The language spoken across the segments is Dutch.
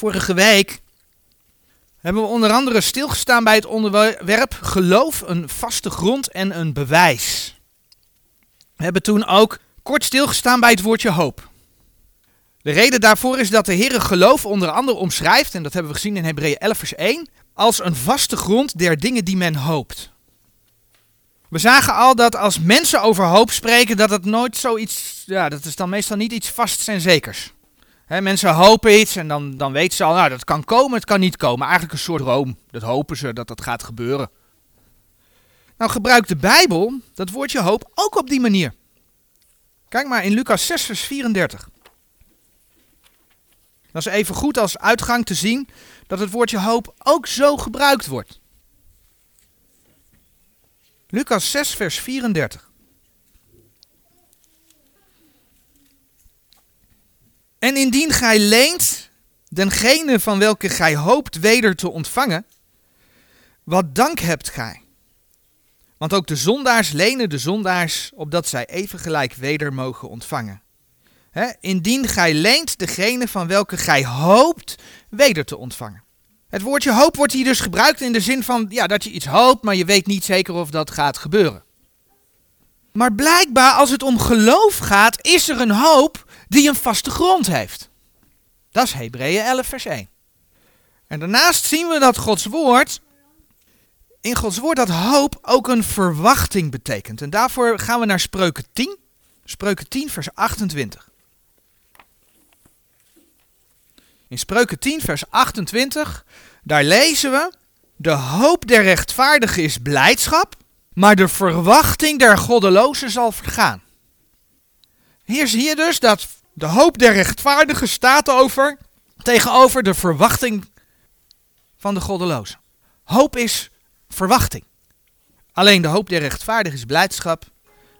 Vorige week hebben we onder andere stilgestaan bij het onderwerp geloof, een vaste grond en een bewijs. We hebben toen ook kort stilgestaan bij het woordje hoop. De reden daarvoor is dat de Heer geloof onder andere omschrijft, en dat hebben we gezien in Hebreeën 11 vers 1, als een vaste grond der dingen die men hoopt. We zagen al dat als mensen over hoop spreken, dat het nooit zoiets, ja, dat is dan meestal niet iets vasts en zekers. Mensen hopen iets en dan, dan weten ze al, nou dat kan komen, het kan niet komen. Eigenlijk een soort droom. Dat hopen ze dat dat gaat gebeuren. Nou gebruikt de Bijbel dat woordje hoop ook op die manier. Kijk maar in Lucas 6 vers 34. Dat is even goed als uitgang te zien dat het woordje hoop ook zo gebruikt wordt. Lucas 6 vers 34. En indien gij leent dengene van welke gij hoopt weder te ontvangen, wat dank hebt gij? Want ook de zondaars lenen de zondaars, opdat zij even gelijk weder mogen ontvangen. Indien gij leent degene van welke gij hoopt weder te ontvangen. Het woordje hoop wordt hier dus gebruikt in de zin van ja, dat je iets hoopt, maar je weet niet zeker of dat gaat gebeuren. Maar blijkbaar als het om geloof gaat, is er een hoop die een vaste grond heeft. Dat is Hebreeën 11 vers 1. En daarnaast zien we dat Gods woord, in Gods woord dat hoop ook een verwachting betekent. En daarvoor gaan we naar Spreuken 10, Spreuken 10 vers 28. In Spreuken 10 vers 28, daar lezen we, de hoop der rechtvaardigen is blijdschap, maar de verwachting der goddelozen zal vergaan. Hier zie je dus dat de hoop der rechtvaardigen staat over, tegenover de verwachting van de goddelozen. Hoop is verwachting. Alleen de hoop der rechtvaardigen is blijdschap,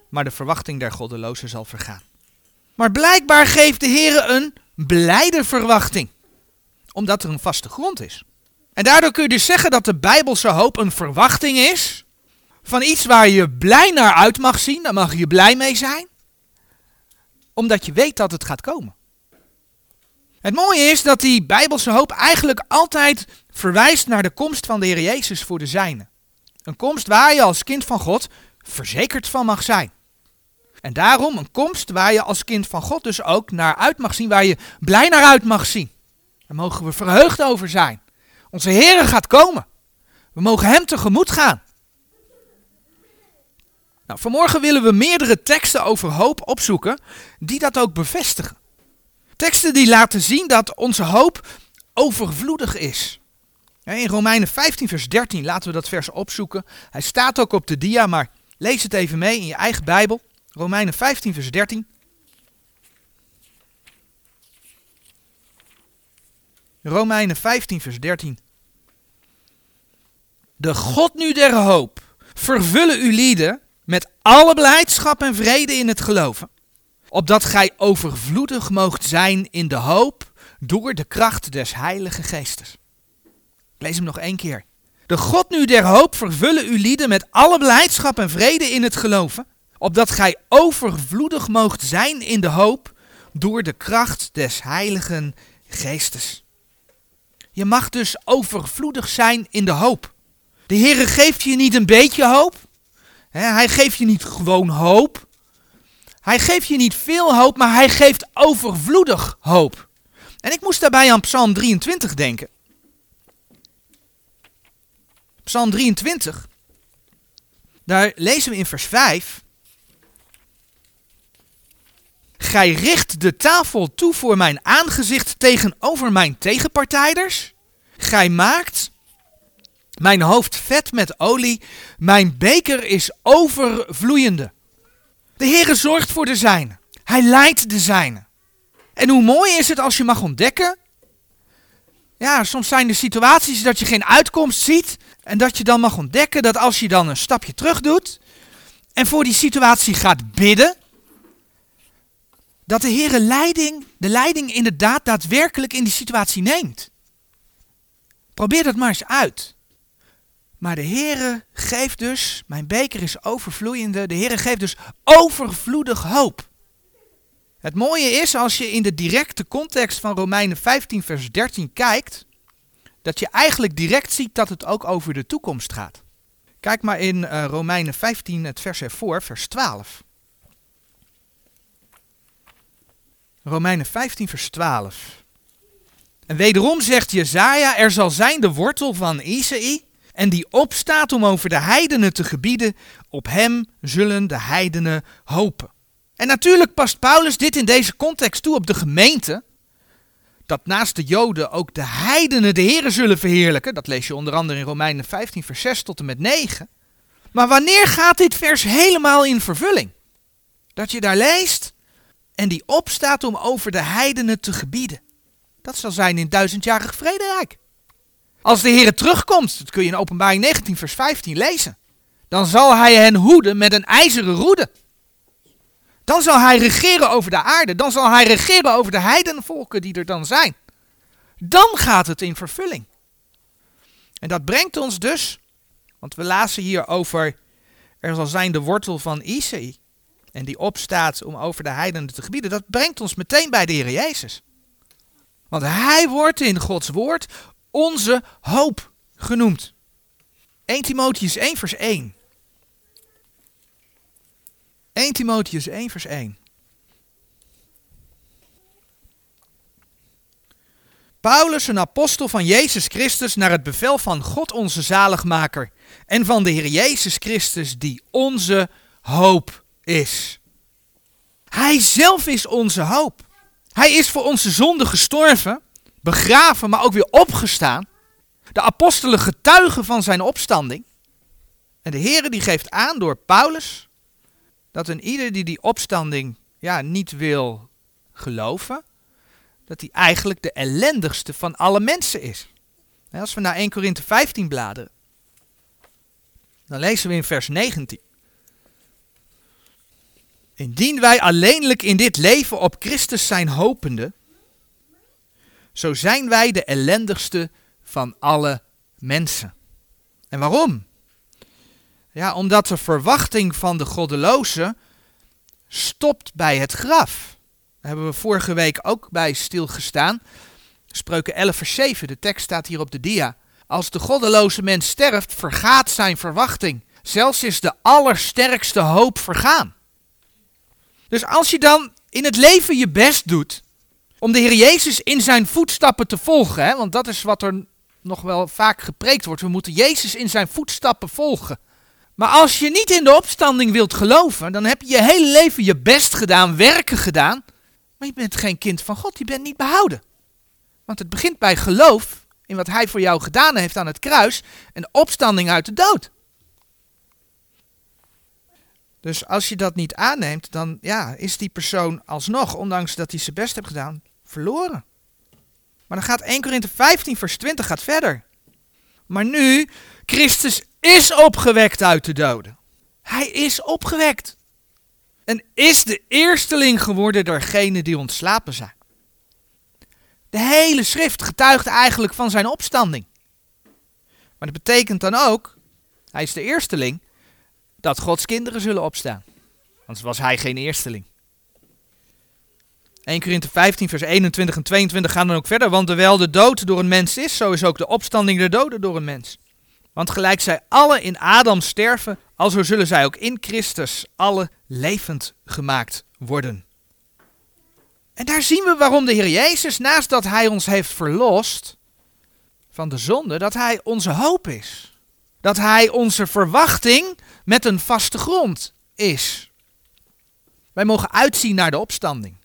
maar de verwachting der goddelozen zal vergaan. Maar blijkbaar geeft de Heer een blijde verwachting, omdat er een vaste grond is. En daardoor kun je dus zeggen dat de Bijbelse hoop een verwachting is van iets waar je blij naar uit mag zien, daar mag je blij mee zijn omdat je weet dat het gaat komen. Het mooie is dat die bijbelse hoop eigenlijk altijd verwijst naar de komst van de Heer Jezus voor de zijnen. Een komst waar je als kind van God verzekerd van mag zijn. En daarom een komst waar je als kind van God dus ook naar uit mag zien, waar je blij naar uit mag zien. Daar mogen we verheugd over zijn. Onze Heer gaat komen. We mogen Hem tegemoet gaan. Nou, vanmorgen willen we meerdere teksten over hoop opzoeken die dat ook bevestigen. Teksten die laten zien dat onze hoop overvloedig is. In Romeinen 15, vers 13 laten we dat vers opzoeken. Hij staat ook op de dia, maar lees het even mee in je eigen Bijbel. Romeinen 15, vers 13. Romeinen 15, vers 13. De God nu der hoop vervullen uw lieden met alle blijdschap en vrede in het geloven, opdat gij overvloedig moogt zijn in de hoop door de kracht des Heilige Geestes. Lees hem nog één keer. De God nu der hoop vervullen uw lieden met alle blijdschap en vrede in het geloven, opdat gij overvloedig moogt zijn in de hoop door de kracht des Heiligen Geestes. Je mag dus overvloedig zijn in de hoop. De Heere geeft je niet een beetje hoop, hij geeft je niet gewoon hoop. Hij geeft je niet veel hoop, maar hij geeft overvloedig hoop. En ik moest daarbij aan Psalm 23 denken. Psalm 23. Daar lezen we in vers 5. Gij richt de tafel toe voor mijn aangezicht tegenover mijn tegenpartijders. Gij maakt mijn hoofd vet met olie, mijn beker is overvloeiende. De Heere zorgt voor de zijne. Hij leidt de zijne. En hoe mooi is het als je mag ontdekken? Ja, soms zijn er situaties dat je geen uitkomst ziet. En dat je dan mag ontdekken dat als je dan een stapje terug doet. En voor die situatie gaat bidden. Dat de Heere leiding, de leiding inderdaad daadwerkelijk in die situatie neemt. Probeer dat maar eens uit. Maar de Heere geeft dus, mijn beker is overvloeiende, de Heere geeft dus overvloedig hoop. Het mooie is als je in de directe context van Romeinen 15, vers 13 kijkt, dat je eigenlijk direct ziet dat het ook over de toekomst gaat. Kijk maar in uh, Romeinen 15, het vers ervoor, vers 12. Romeinen 15, vers 12. En wederom zegt Jezaja, er zal zijn de wortel van Isaï, en die opstaat om over de heidenen te gebieden, op hem zullen de heidenen hopen. En natuurlijk past Paulus dit in deze context toe op de gemeente, dat naast de Joden ook de heidenen de Heren zullen verheerlijken. Dat lees je onder andere in Romeinen 15, vers 6 tot en met 9. Maar wanneer gaat dit vers helemaal in vervulling? Dat je daar leest en die opstaat om over de heidenen te gebieden. Dat zal zijn in duizendjarig vrederijk. Als de Heer terugkomt, dat kun je in openbaring 19 vers 15 lezen. Dan zal hij hen hoeden met een ijzeren roede. Dan zal hij regeren over de aarde. Dan zal hij regeren over de heidenvolken die er dan zijn. Dan gaat het in vervulling. En dat brengt ons dus, want we lazen hier over, er zal zijn de wortel van Isaï. En die opstaat om over de heidenen te gebieden. Dat brengt ons meteen bij de Heer Jezus. Want hij wordt in Gods woord onze hoop genoemd. 1 Timotheus 1 vers 1. 1 Timotheus 1 vers 1. Paulus, een apostel van Jezus Christus, naar het bevel van God onze zaligmaker en van de Heer Jezus Christus, die onze hoop is. Hij zelf is onze hoop. Hij is voor onze zonde gestorven, begraven, maar ook weer opgestaan. De apostelen getuigen van zijn opstanding. En de Heer die geeft aan door Paulus dat een ieder die die opstanding ja, niet wil geloven, dat hij eigenlijk de ellendigste van alle mensen is. Als we naar 1 Korinthe 15 bladeren, dan lezen we in vers 19. Indien wij alleenlijk in dit leven op Christus zijn hopende, zo zijn wij de ellendigste van alle mensen. En waarom? Ja, omdat de verwachting van de goddeloze stopt bij het graf. Daar hebben we vorige week ook bij stilgestaan. Spreuken 11 vers 7, de tekst staat hier op de dia. Als de goddeloze mens sterft, vergaat zijn verwachting. Zelfs is de allersterkste hoop vergaan. Dus als je dan in het leven je best doet om de Heer Jezus in zijn voetstappen te volgen, hè, want dat is wat er nog wel vaak gepreekt wordt, we moeten Jezus in zijn voetstappen volgen. Maar als je niet in de opstanding wilt geloven, dan heb je je hele leven je best gedaan, werken gedaan, maar je bent geen kind van God, je bent niet behouden. Want het begint bij geloof in wat Hij voor jou gedaan heeft aan het kruis en opstanding uit de dood. Dus als je dat niet aanneemt, dan ja, is die persoon alsnog, ondanks dat hij zijn best heeft gedaan, verloren. Maar dan gaat 1 Korinthe 15 vers 20 gaat verder. Maar nu, Christus is opgewekt uit de doden. Hij is opgewekt. En is de eersteling geworden doorgenen die ontslapen zijn. De hele schrift getuigt eigenlijk van zijn opstanding. Maar dat betekent dan ook, hij is de eersteling, dat Gods kinderen zullen opstaan. Anders was hij geen eersteling. 1 Korinthe 15, vers 21 en 22 gaan dan ook verder. Want terwijl de dood door een mens is, zo is ook de opstanding der doden door een mens. Want gelijk zij alle in Adam sterven, alzo zullen zij ook in Christus alle levend gemaakt worden. En daar zien we waarom de Heer Jezus, naast dat Hij ons heeft verlost van de zonde, dat Hij onze hoop is. Dat Hij onze verwachting met een vaste grond is. Wij mogen uitzien naar de opstanding.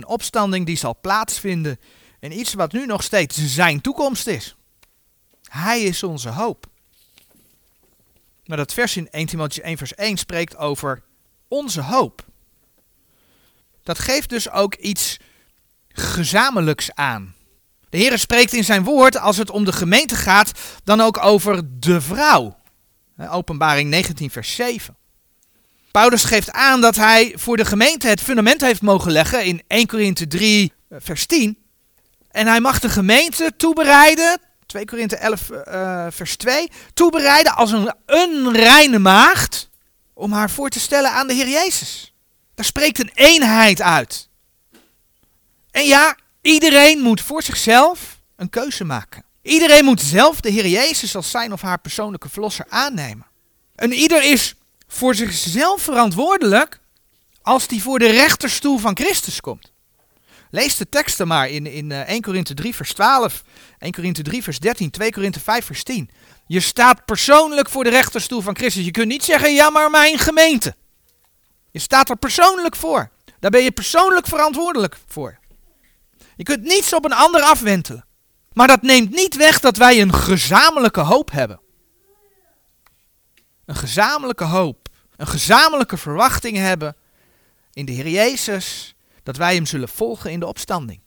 Een opstanding die zal plaatsvinden in iets wat nu nog steeds zijn toekomst is. Hij is onze hoop. Maar dat vers in 1 Timotheüs 1 vers 1 spreekt over onze hoop. Dat geeft dus ook iets gezamenlijks aan. De Heer spreekt in zijn woord, als het om de gemeente gaat, dan ook over de vrouw. Openbaring 19 vers 7. Paulus geeft aan dat hij voor de gemeente het fundament heeft mogen leggen in 1 Korinthe 3 vers 10. En hij mag de gemeente toebereiden 2 Korinthe 11, uh, vers 2, toebereiden als een, een reine maagd om haar voor te stellen aan de Heer Jezus. Daar spreekt een eenheid uit. En ja, iedereen moet voor zichzelf een keuze maken. Iedereen moet zelf de Heer Jezus als zijn of haar persoonlijke verlosser aannemen. En ieder is voor zichzelf verantwoordelijk als die voor de rechterstoel van Christus komt. Lees de teksten maar in, in 1 eh, Korinthe 3 vers 12, 1 Korinthe 3 vers 13, 2 Korinthe 5 vers 10. Je staat persoonlijk voor de rechterstoel van Christus. Je kunt niet zeggen, ja maar mijn gemeente. Je staat er persoonlijk voor. Daar ben je persoonlijk verantwoordelijk voor. Je kunt niets op een ander afwentelen. Maar dat neemt niet weg dat wij een gezamenlijke hoop hebben. Een gezamenlijke hoop. Een gezamenlijke verwachting hebben in de Heer Jezus dat wij Hem zullen volgen in de opstanding.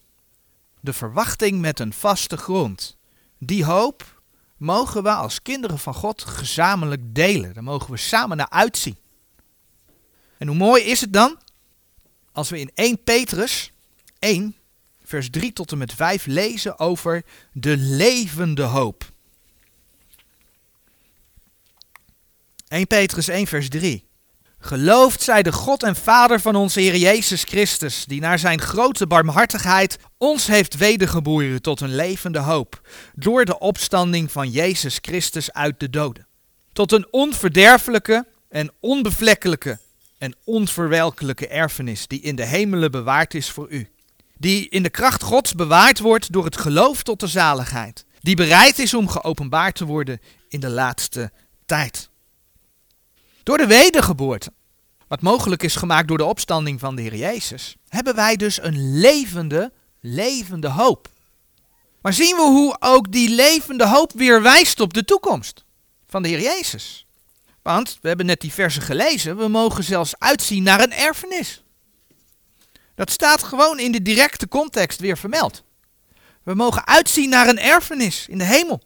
De verwachting met een vaste grond. Die hoop mogen we als kinderen van God gezamenlijk delen. Daar mogen we samen naar uitzien. En hoe mooi is het dan als we in 1 Petrus 1, vers 3 tot en met 5 lezen over de levende hoop. 1 Petrus 1, vers 3. Geloofd zij de God en Vader van onze Heer Jezus Christus, die naar zijn grote barmhartigheid ons heeft wedergeboren tot een levende hoop, door de opstanding van Jezus Christus uit de doden. Tot een onverderfelijke en onbevlekkelijke en onverwelkelijke erfenis die in de hemelen bewaard is voor u. Die in de kracht Gods bewaard wordt door het geloof tot de zaligheid. Die bereid is om geopenbaard te worden in de laatste tijd. Door de wedergeboorte, wat mogelijk is gemaakt door de opstanding van de Heer Jezus, hebben wij dus een levende, levende hoop. Maar zien we hoe ook die levende hoop weer wijst op de toekomst van de Heer Jezus? Want we hebben net die versen gelezen, we mogen zelfs uitzien naar een erfenis. Dat staat gewoon in de directe context weer vermeld. We mogen uitzien naar een erfenis in de hemel.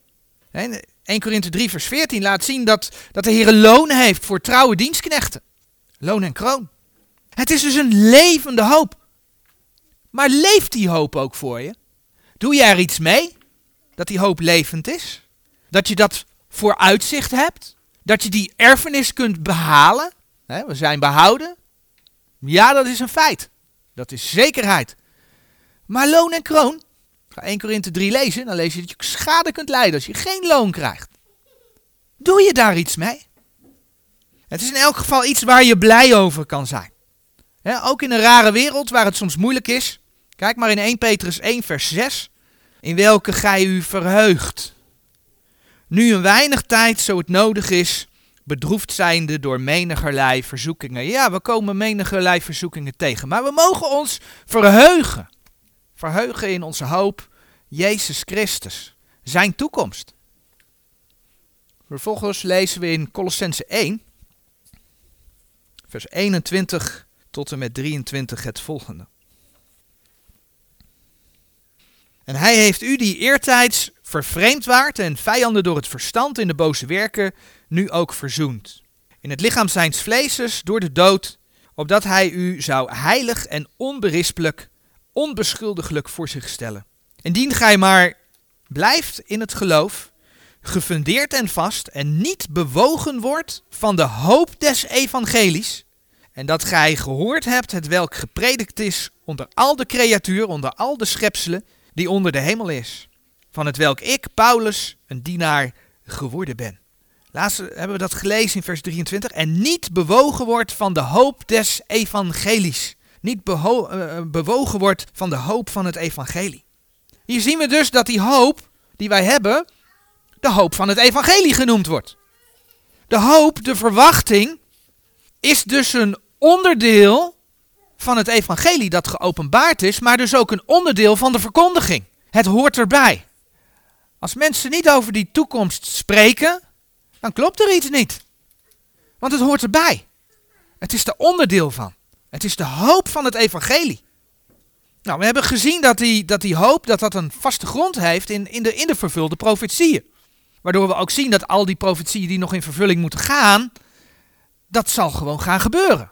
1 Korinthe 3 vers 14 laat zien dat, dat de Heer loon heeft voor trouwe dienstknechten. Loon en kroon. Het is dus een levende hoop. Maar leeft die hoop ook voor je? Doe je er iets mee? Dat die hoop levend is? Dat je dat voor uitzicht hebt? Dat je die erfenis kunt behalen? we zijn behouden. Ja, dat is een feit. Dat is zekerheid. Maar loon en kroon, Ga 1 Korinthe 3 lezen, dan lees je dat je schade kunt lijden als je geen loon krijgt. Doe je daar iets mee? Het is in elk geval iets waar je blij over kan zijn. ook in een rare wereld waar het soms moeilijk is. Kijk maar in 1 Petrus 1 vers 6. In welke gij u verheugt. Nu een weinig tijd, zo het nodig is, bedroefd zijnde door menigerlei verzoekingen. Ja, we komen menigerlei verzoekingen tegen, maar we mogen ons verheugen verheugen in onze hoop Jezus Christus, zijn toekomst. Vervolgens lezen we in Colossense 1, vers 21 tot en met 23 het volgende. En hij heeft u die eertijds vervreemd waart en vijanden door het verstand in de boze werken, nu ook verzoend. In het lichaam zijns vleeses door de dood, opdat hij u zou heilig en onberispelijk onbeschuldiglijk voor zich stellen. Indien gij maar blijft in het geloof, gefundeerd en vast en niet bewogen wordt van de hoop des evangelies, en dat gij gehoord hebt het welk gepredikt is onder al de creatuur, onder al de schepselen die onder de hemel is, van het welk ik, Paulus, een dienaar geworden ben. Laatst hebben we dat gelezen in vers 23. En niet bewogen wordt van de hoop des evangelies niet eh, bewogen wordt van de hoop van het evangelie. Hier zien we dus dat die hoop die wij hebben, de hoop van het evangelie genoemd wordt. De hoop, de verwachting, is dus een onderdeel van het evangelie dat geopenbaard is, maar dus ook een onderdeel van de verkondiging. Het hoort erbij. Als mensen niet over die toekomst spreken, dan klopt er iets niet. Want het hoort erbij. Het is er onderdeel van. Het is de hoop van het evangelie. Nou, we hebben gezien dat die, dat die hoop dat dat een vaste grond heeft in, in, de, in de vervulde profetieën. Waardoor we ook zien dat al die profetieën die nog in vervulling moeten gaan, dat zal gewoon gaan gebeuren.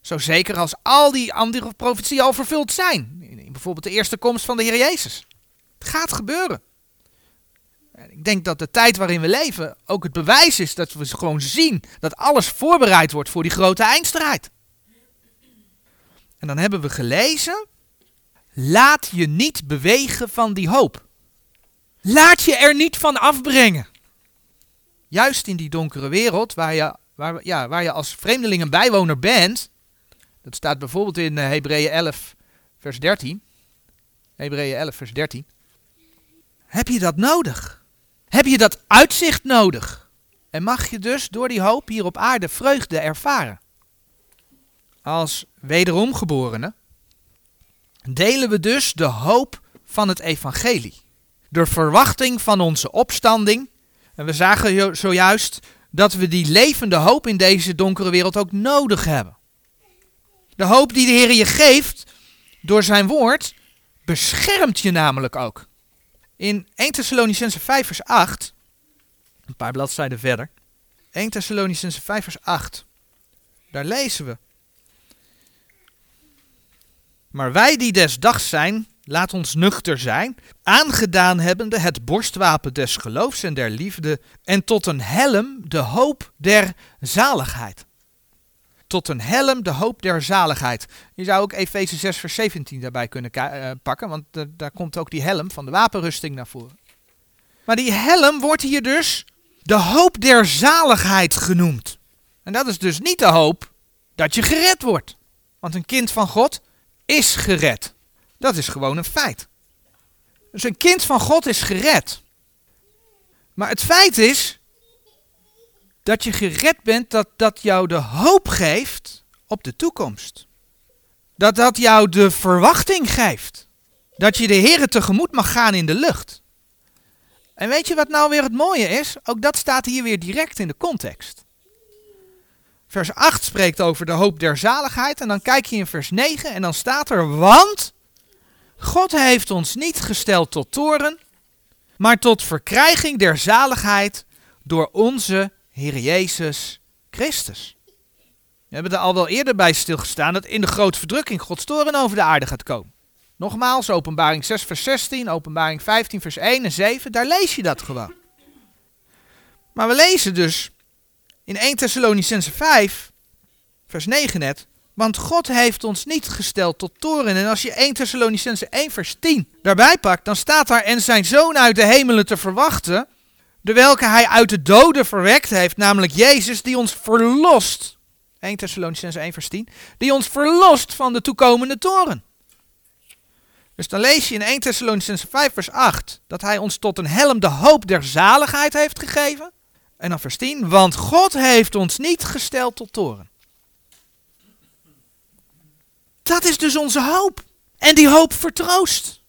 Zo zeker als al die andere profetieën al vervuld zijn. In bijvoorbeeld de eerste komst van de Heer Jezus. Het gaat gebeuren. Ik denk dat de tijd waarin we leven ook het bewijs is dat we gewoon zien dat alles voorbereid wordt voor die grote eindstrijd. En dan hebben we gelezen laat je niet bewegen van die hoop. Laat je er niet van afbrengen. Juist in die donkere wereld waar je, waar, ja, waar je als vreemdeling een bijwoner bent. Dat staat bijvoorbeeld in uh, Hebreeën 11, vers 13. Hebreeën 11, vers 13. Heb je dat nodig? Heb je dat uitzicht nodig? En mag je dus door die hoop hier op aarde vreugde ervaren? Als wederomgeborenen delen we dus de hoop van het evangelie. De verwachting van onze opstanding. En we zagen zojuist dat we die levende hoop in deze donkere wereld ook nodig hebben. De hoop die de Heer je geeft door zijn woord beschermt je namelijk ook. In 1 Thessalonicense 5 vers 8, een paar bladzijden verder, 1 Thessalonicense 5 vers 8, daar lezen we. Maar wij die des dags zijn, laat ons nuchter zijn, aangedaan hebbende het borstwapen des geloofs en der liefde, en tot een helm de hoop der zaligheid. Tot een helm de hoop der zaligheid. Je zou ook Efeze 6 vers 17 daarbij kunnen uh, pakken, want daar komt ook die helm van de wapenrusting naar voren. Maar die helm wordt hier dus de hoop der zaligheid genoemd. En dat is dus niet de hoop dat je gered wordt. Want een kind van God is gered. Dat is gewoon een feit. Dus een kind van God is gered. Maar het feit is dat je gered bent, dat dat jou de hoop geeft op de toekomst. Dat dat jou de verwachting geeft. Dat je de Heer tegemoet mag gaan in de lucht. En weet je wat nou weer het mooie is? Ook dat staat hier weer direct in de context. Vers 8 spreekt over de hoop der zaligheid. En dan kijk je in vers 9 en dan staat er: Want God heeft ons niet gesteld tot toren, maar tot verkrijging der zaligheid door onze Heer Jezus Christus. We hebben er al wel eerder bij stilgestaan dat in de grote verdrukking Gods toren over de aarde gaat komen. Nogmaals, openbaring 6 vers 16, openbaring 15 vers 1 en 7, daar lees je dat gewoon. Maar we lezen dus in 1 Thessalonicense 5, vers 9 net, want God heeft ons niet gesteld tot toren. En als je 1 Thessalonicense 1 vers 10 daarbij pakt, dan staat daar en zijn zoon uit de hemelen te verwachten, de welke hij uit de doden verwekt heeft, namelijk Jezus, die ons verlost. 1 Thessalonicense 1 vers 10, die ons verlost van de toekomende toren. Dus dan lees je in 1 Thessalonicense 5 vers 8 dat hij ons tot een helm de hoop der zaligheid heeft gegeven. En dan vers 10, want God heeft ons niet gesteld tot toren. Dat is dus onze hoop. En die hoop vertroost.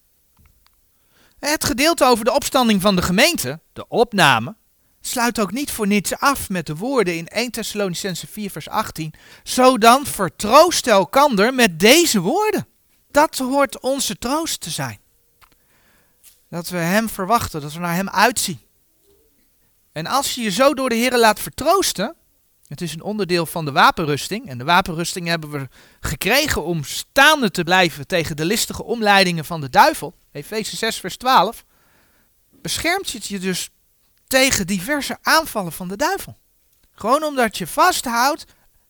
Het gedeelte over de opstanding van de gemeente, de opname, sluit ook niet voor niets af met de woorden in 1 Thessalonicense 4 vers 18. Zo dan vertroost elkander met deze woorden. Dat hoort onze troost te zijn. Dat we Hem verwachten, dat we naar Hem uitzien. En als je je zo door de Heer laat vertroosten, het is een onderdeel van de wapenrusting. En de wapenrusting hebben we gekregen om staande te blijven tegen de listige omleidingen van de duivel. Efeze 6, vers 12. Beschermt je je dus tegen diverse aanvallen van de duivel. Gewoon omdat je vasthoudt,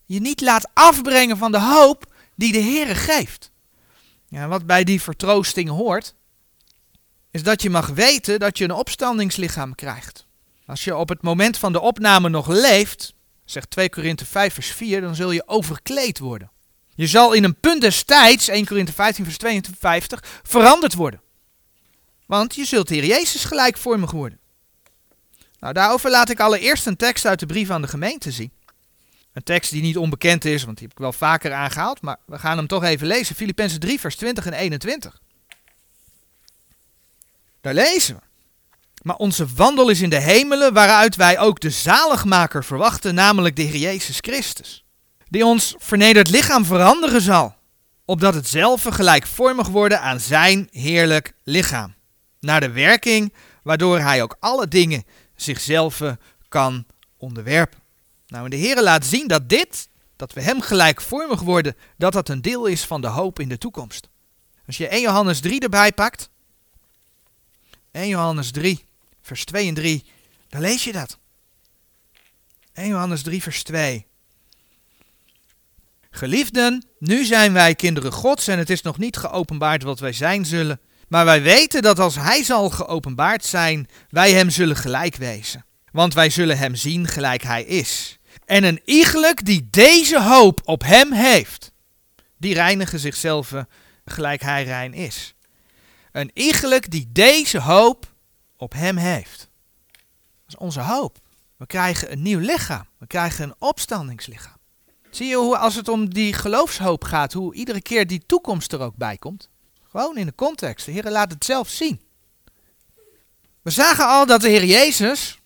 je niet laat afbrengen van de hoop die de Heer geeft. Ja, wat bij die vertroosting hoort, is dat je mag weten dat je een opstandingslichaam krijgt. Als je op het moment van de opname nog leeft, zegt 2 Korinthe 5 vers 4, dan zul je overkleed worden. Je zal in een punt des tijds, 1 Korinthe 15 vers 52, veranderd worden. Want je zult Heer Jezus gelijkvormig worden. Nou, daarover laat ik allereerst een tekst uit de brief aan de gemeente zien. Een tekst die niet onbekend is, want die heb ik wel vaker aangehaald, maar we gaan hem toch even lezen. Filippenzen 3 vers 20 en 21. Daar lezen we. Maar onze wandel is in de hemelen, waaruit wij ook de zaligmaker verwachten, namelijk de Heer Jezus Christus. Die ons vernederd lichaam veranderen zal, opdat het zelf gelijkvormig worden aan zijn heerlijk lichaam. Naar de werking waardoor hij ook alle dingen zichzelf kan onderwerpen. Nou, de Heer laat zien dat dit, dat we hem gelijkvormig worden, dat dat een deel is van de hoop in de toekomst. Als je 1 Johannes 3 erbij pakt, 1 Johannes 3, vers 2 en 3, dan lees je dat. 1 Johannes 3, vers 2. Geliefden, nu zijn wij kinderen Gods en het is nog niet geopenbaard wat wij zijn zullen. Maar wij weten dat als Hij zal geopenbaard zijn, wij Hem zullen gelijk wezen. Want wij zullen Hem zien gelijk Hij is. En een iegelijk die deze hoop op Hem heeft, die reinigen zichzelf gelijk Hij rein is. Een iegelijk die deze hoop op Hem heeft. Dat is onze hoop. We krijgen een nieuw lichaam. We krijgen een opstandingslichaam. Zie je hoe als het om die geloofshoop gaat, hoe iedere keer die toekomst er ook bij komt? Gewoon in de context. De Heer laat het zelf zien. We zagen al dat de Heer Jezus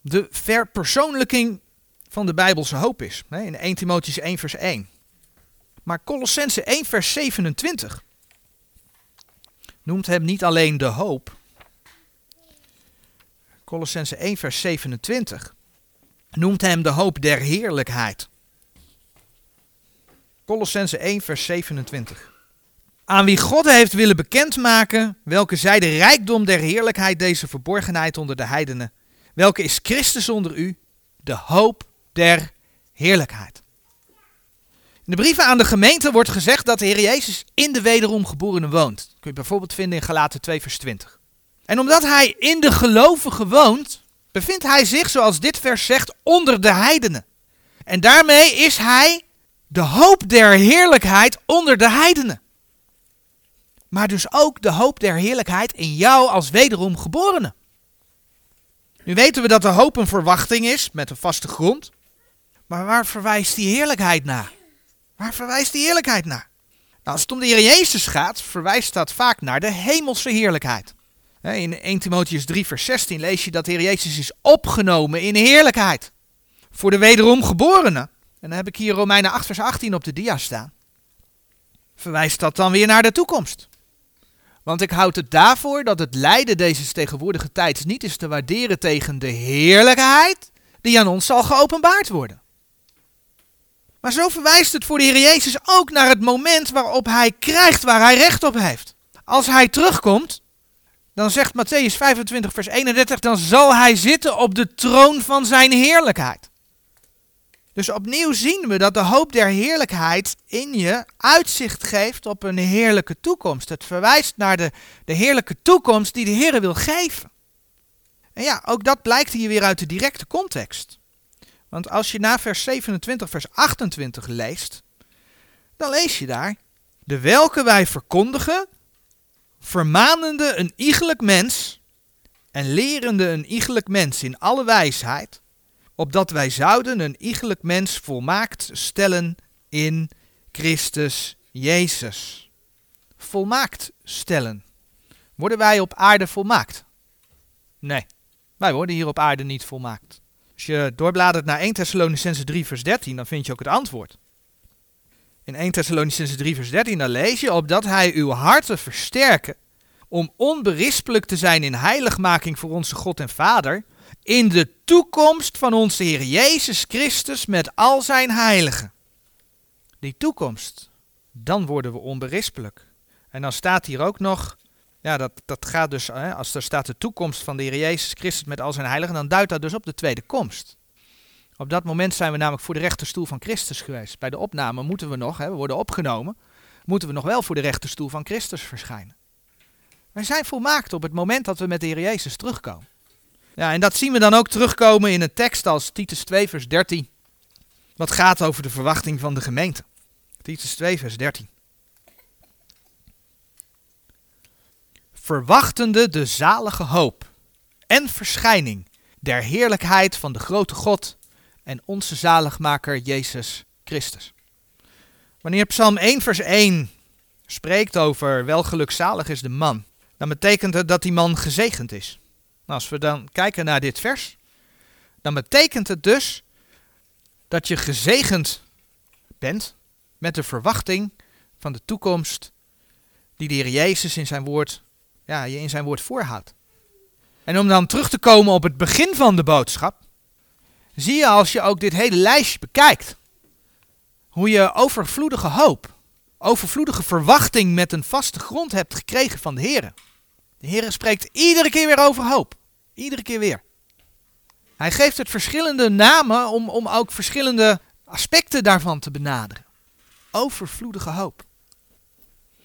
de verpersoonlijking van de Bijbelse hoop is. In 1 Timotheüs 1 vers 1. Maar Colossense 1 vers 27 noemt hem niet alleen de hoop. Colossense 1 vers 27 noemt hem de hoop der heerlijkheid. Colossense 1 vers 27. Aan wie God heeft willen bekendmaken, welke zij de rijkdom der heerlijkheid, deze verborgenheid onder de heidenen. Welke is Christus onder u, de hoop der heerlijkheid. In de brieven aan de gemeente wordt gezegd dat de Heer Jezus in de wederom geborenen woont. Dat kun je bijvoorbeeld vinden in Galaten 2 vers 20. En omdat hij in de gelovigen woont, bevindt hij zich, zoals dit vers zegt, onder de heidenen. En daarmee is hij de hoop der heerlijkheid onder de heidenen. Maar dus ook de hoop der heerlijkheid in jou als wederom geborene. Nu weten we dat de hoop een verwachting is met een vaste grond. Maar waar verwijst die heerlijkheid naar? Waar verwijst die heerlijkheid naar? Nou, als het om de Heer Jezus gaat, verwijst dat vaak naar de hemelse heerlijkheid. In 1 Timotheus 3, vers 16 lees je dat de Heer Jezus is opgenomen in heerlijkheid. Voor de wederom geborenen. En dan heb ik hier Romeinen 8, vers 18 op de dia staan. Verwijst dat dan weer naar de toekomst? Want ik houd het daarvoor dat het lijden deze tegenwoordige tijd niet is te waarderen tegen de heerlijkheid die aan ons zal geopenbaard worden. Maar zo verwijst het voor de Heer Jezus ook naar het moment waarop hij krijgt waar hij recht op heeft. Als hij terugkomt, dan zegt Matthäus 25, vers 31, dan zal hij zitten op de troon van zijn heerlijkheid. Dus opnieuw zien we dat de hoop der heerlijkheid in je uitzicht geeft op een heerlijke toekomst. Het verwijst naar de, de heerlijke toekomst die de Heer wil geven. En ja, ook dat blijkt hier weer uit de directe context. Want als je na vers 27, vers 28 leest, dan lees je daar, de welke wij verkondigen, vermanende een iegelijk mens en lerende een iegelijk mens in alle wijsheid, opdat wij zouden een iegelijk mens volmaakt stellen in Christus Jezus. Volmaakt stellen. Worden wij op aarde volmaakt? Nee, wij worden hier op aarde niet volmaakt. Als je doorbladert naar 1 Thessalonicense 3 vers 13, dan vind je ook het antwoord. In 1 Thessalonicense 3 vers 13 dan lees je opdat hij uw harten versterken om onberispelijk te zijn in heiligmaking voor onze God en Vader, in de toekomst van onze Heer Jezus Christus met al zijn heiligen. Die toekomst, dan worden we onberispelijk. En dan staat hier ook nog, ja, dat, dat gaat dus, hè, als er staat de toekomst van de Heer Jezus Christus met al zijn heiligen, dan duidt dat dus op de tweede komst. Op dat moment zijn we namelijk voor de rechterstoel van Christus geweest. Bij de opname moeten we nog, hè, we worden opgenomen, moeten we nog wel voor de rechterstoel van Christus verschijnen. Wij zijn volmaakt op het moment dat we met de Heer Jezus terugkomen. Ja, en dat zien we dan ook terugkomen in een tekst als Titus 2, vers 13. Wat gaat over de verwachting van de gemeente. Titus 2, vers 13. Verwachtende de zalige hoop en verschijning der heerlijkheid van de grote God en onze zaligmaker Jezus Christus. Wanneer Psalm 1, vers 1 spreekt over welgelukzalig is de man, dan betekent het dat die man gezegend is. Nou, als we dan kijken naar dit vers, dan betekent het dus dat je gezegend bent met de verwachting van de toekomst die de Heer Jezus in zijn woord, ja, je in zijn woord voorhoudt. En om dan terug te komen op het begin van de boodschap, zie je als je ook dit hele lijstje bekijkt, hoe je overvloedige hoop, overvloedige verwachting met een vaste grond hebt gekregen van de Heer. De Heer spreekt iedere keer weer over hoop. Iedere keer weer. Hij geeft het verschillende namen om, om ook verschillende aspecten daarvan te benaderen. Overvloedige hoop.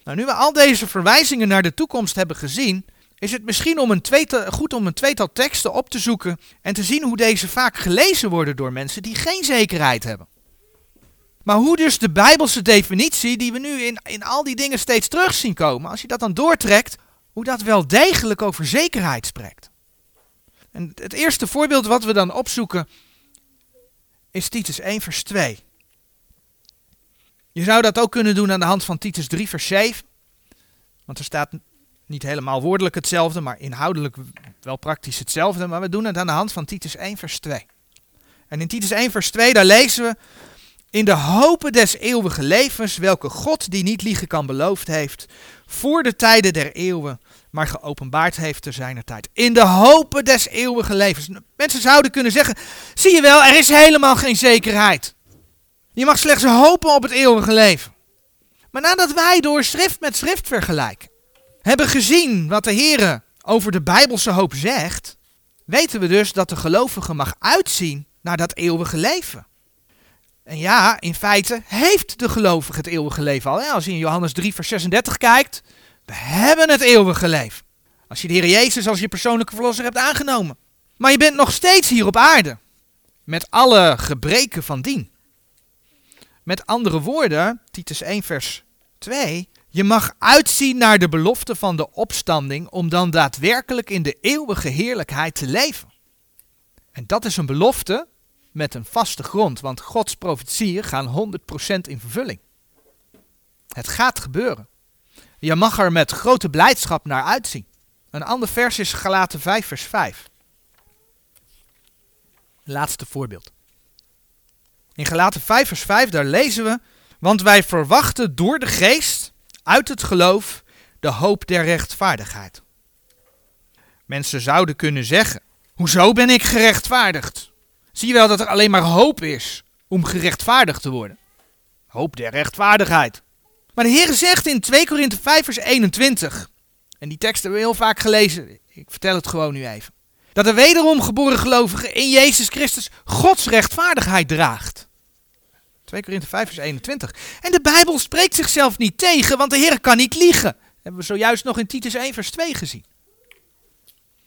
Nou, nu we al deze verwijzingen naar de toekomst hebben gezien, is het misschien om een goed om een tweetal teksten op te zoeken en te zien hoe deze vaak gelezen worden door mensen die geen zekerheid hebben. Maar hoe dus de Bijbelse definitie, die we nu in, in al die dingen steeds terug zien komen, als je dat dan doortrekt, hoe dat wel degelijk over zekerheid spreekt. En het eerste voorbeeld wat we dan opzoeken is Titus 1, vers 2. Je zou dat ook kunnen doen aan de hand van Titus 3, vers 7. Want er staat niet helemaal woordelijk hetzelfde, maar inhoudelijk wel praktisch hetzelfde. Maar we doen het aan de hand van Titus 1, vers 2. En in Titus 1, vers 2, daar lezen we. In de hopen des eeuwige levens, welke God die niet liegen kan beloofd heeft, voor de tijden der eeuwen, maar geopenbaard heeft te zijner tijd. In de hopen des eeuwige levens. Mensen zouden kunnen zeggen, zie je wel, er is helemaal geen zekerheid. Je mag slechts hopen op het eeuwige leven. Maar nadat wij door schrift met schrift vergelijken, hebben gezien wat de Heer over de Bijbelse hoop zegt, weten we dus dat de gelovige mag uitzien naar dat eeuwige leven. En ja, in feite heeft de gelovige het eeuwige leven al. Als je in Johannes 3, vers 36 kijkt, we hebben het eeuwige leven. Als je de Heer Jezus als je persoonlijke verlosser hebt aangenomen. Maar je bent nog steeds hier op aarde. Met alle gebreken van dien. Met andere woorden, Titus 1, vers 2. Je mag uitzien naar de belofte van de opstanding om dan daadwerkelijk in de eeuwige heerlijkheid te leven. En dat is een belofte met een vaste grond, want Gods profetieën gaan 100% in vervulling. Het gaat gebeuren. Je mag er met grote blijdschap naar uitzien. Een ander vers is Galaten 5, vers 5. Laatste voorbeeld. In Galaten 5, vers 5, daar lezen we: Want wij verwachten door de geest uit het geloof de hoop der rechtvaardigheid. Mensen zouden kunnen zeggen: Hoezo ben ik gerechtvaardigd? Zie je wel dat er alleen maar hoop is om gerechtvaardigd te worden? Hoop der rechtvaardigheid. Maar de Heer zegt in 2 Korinthe 5 vers 21, en die tekst hebben we heel vaak gelezen, ik vertel het gewoon nu even, dat de wederom geboren gelovige in Jezus Christus Gods rechtvaardigheid draagt. 2 Korinthe 5 vers 21. En de Bijbel spreekt zichzelf niet tegen, want de Heer kan niet liegen. Hebben we zojuist nog in Titus 1 vers 2 gezien.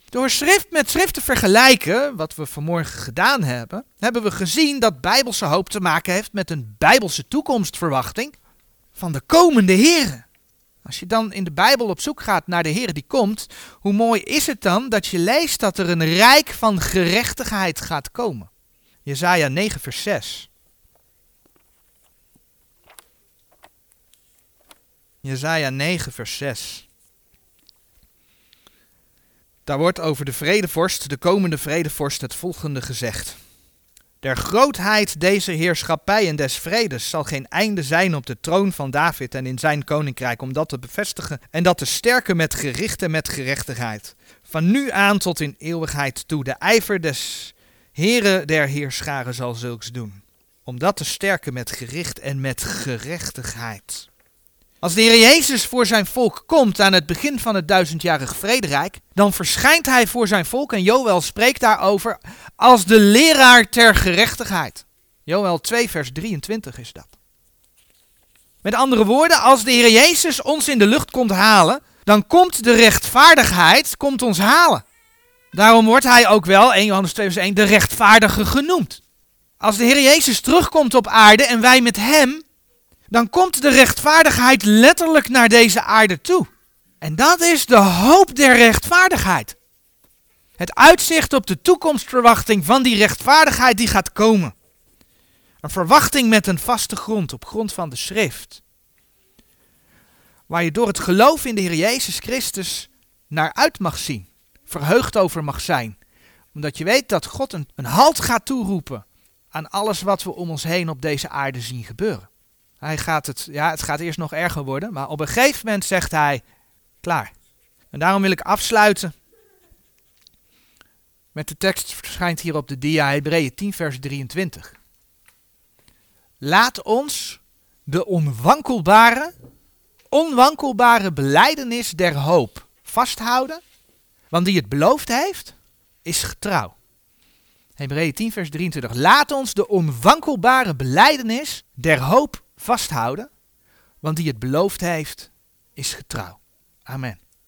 Door schrift met schrift te vergelijken, wat we vanmorgen gedaan hebben, hebben we gezien dat bijbelse hoop te maken heeft met een bijbelse toekomstverwachting van de komende Here. Als je dan in de Bijbel op zoek gaat naar de Heer die komt, hoe mooi is het dan dat je leest dat er een rijk van gerechtigheid gaat komen. Jezaja 9 vers 6. Jezaja 9 vers 6. Daar wordt over de vredevorst, de komende vredevorst, het volgende gezegd. Der grootheid deze heerschappij en des vredes zal geen einde zijn op de troon van David en in zijn koninkrijk, om dat te bevestigen en dat te sterken met gericht en met gerechtigheid. Van nu aan tot in eeuwigheid toe, de ijver des Heren der Heerscharen zal zulks doen, om dat te sterken met gericht en met gerechtigheid. Als de Heer Jezus voor zijn volk komt aan het begin van het duizendjarig vrederijk, dan verschijnt hij voor zijn volk en Joël spreekt daarover als de leraar ter gerechtigheid. Joël 2 vers 23 is dat. Met andere woorden, als de Heer Jezus ons in de lucht komt halen, dan komt de rechtvaardigheid komt ons halen. Daarom wordt hij ook wel, 1 Johannes 2 vers 1, de rechtvaardige genoemd. Als de Heer Jezus terugkomt op aarde en wij met hem, dan komt de rechtvaardigheid letterlijk naar deze aarde toe. En dat is de hoop der rechtvaardigheid. Het uitzicht op de toekomstverwachting van die rechtvaardigheid die gaat komen. Een verwachting met een vaste grond op grond van de schrift. Waar je door het geloof in de Heer Jezus Christus naar uit mag zien. Verheugd over mag zijn. Omdat je weet dat God een, een halt gaat toeroepen aan alles wat we om ons heen op deze aarde zien gebeuren. Hij gaat het, ja, het gaat eerst nog erger worden, maar op een gegeven moment zegt hij, klaar. En daarom wil ik afsluiten met de tekst verschijnt hier op de dia Hebreeën 10 vers 23. Laat ons de onwankelbare, onwankelbare beleidenis der hoop vasthouden, want die het beloofd heeft, is getrouw. Hebreeën 10 vers 23. Laat ons de onwankelbare beleidenis der hoop vasthouden, want die het beloofd heeft, is getrouw. Amen.